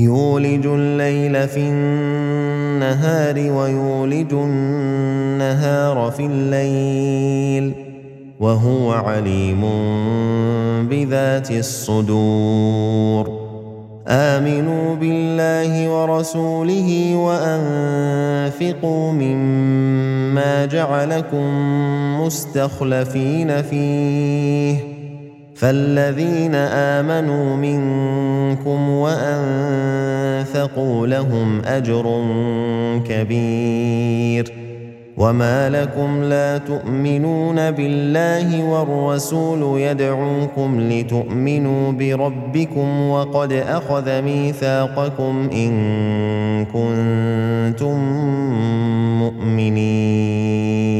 يولج الليل في النهار ويولج النهار في الليل وهو عليم بذات الصدور. آمنوا بالله ورسوله وأنفقوا مما جعلكم مستخلفين فيه. فالذين آمنوا منكم وانفقوا لهم اجر كبير وما لكم لا تؤمنون بالله والرسول يدعوكم لتؤمنوا بربكم وقد اخذ ميثاقكم ان كنتم مؤمنين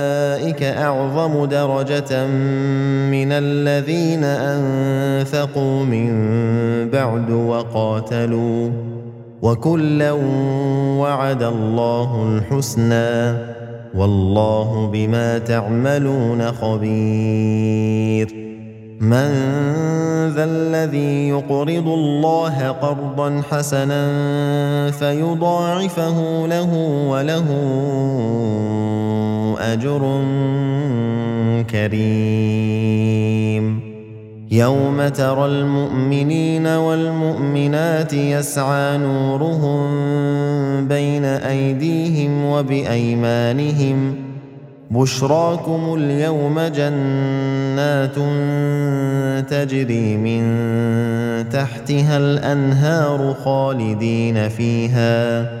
أعظم درجة من الذين أنفقوا من بعد وقاتلوا وكلا وعد الله الحسنى والله بما تعملون خبير. من ذا الذي يقرض الله قرضا حسنا فيضاعفه له وله أجر كريم. يوم ترى المؤمنين والمؤمنات يسعى نورهم بين أيديهم وبأيمانهم. بشراكم اليوم جنات تجري من تحتها الأنهار خالدين فيها.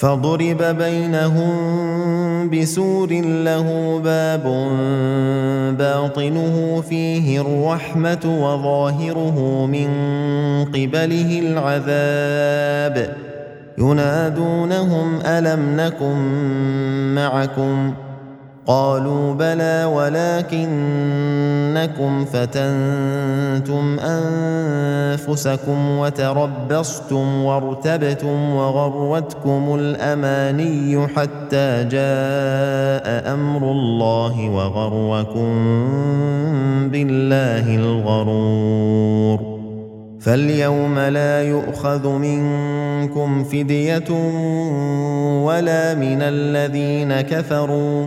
فضرب بينهم بسور له باب باطنه فيه الرحمة وظاهره من قبله العذاب. ينادونهم ألم نكن معكم؟ قالوا بلى ولكنكم فتنتم أنفسكم وتربصتم وارتبتم وغرتكم الأماني حتى جاء أمر الله وغركم بالله الغرور. فاليوم لا يؤخذ منكم فدية ولا من الذين كفروا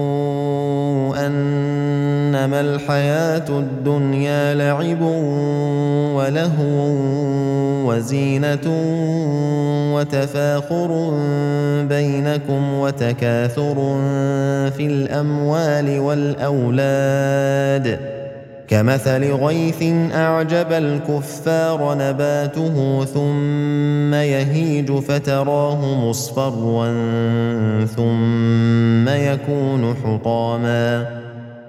إنما الحياة الدنيا لعب ولهو وزينة وتفاخر بينكم وتكاثر في الأموال والأولاد. كمثل غيث أعجب الكفار نباته ثم يهيج فتراه مصفرا ثم يكون حطاما.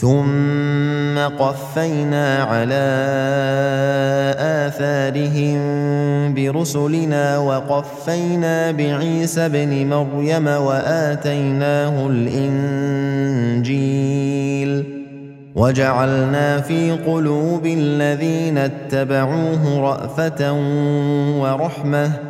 ثم قفينا على آثارهم برسلنا وقفينا بعيسى ابن مريم وآتيناه الإنجيل وجعلنا في قلوب الذين اتبعوه رأفة ورحمة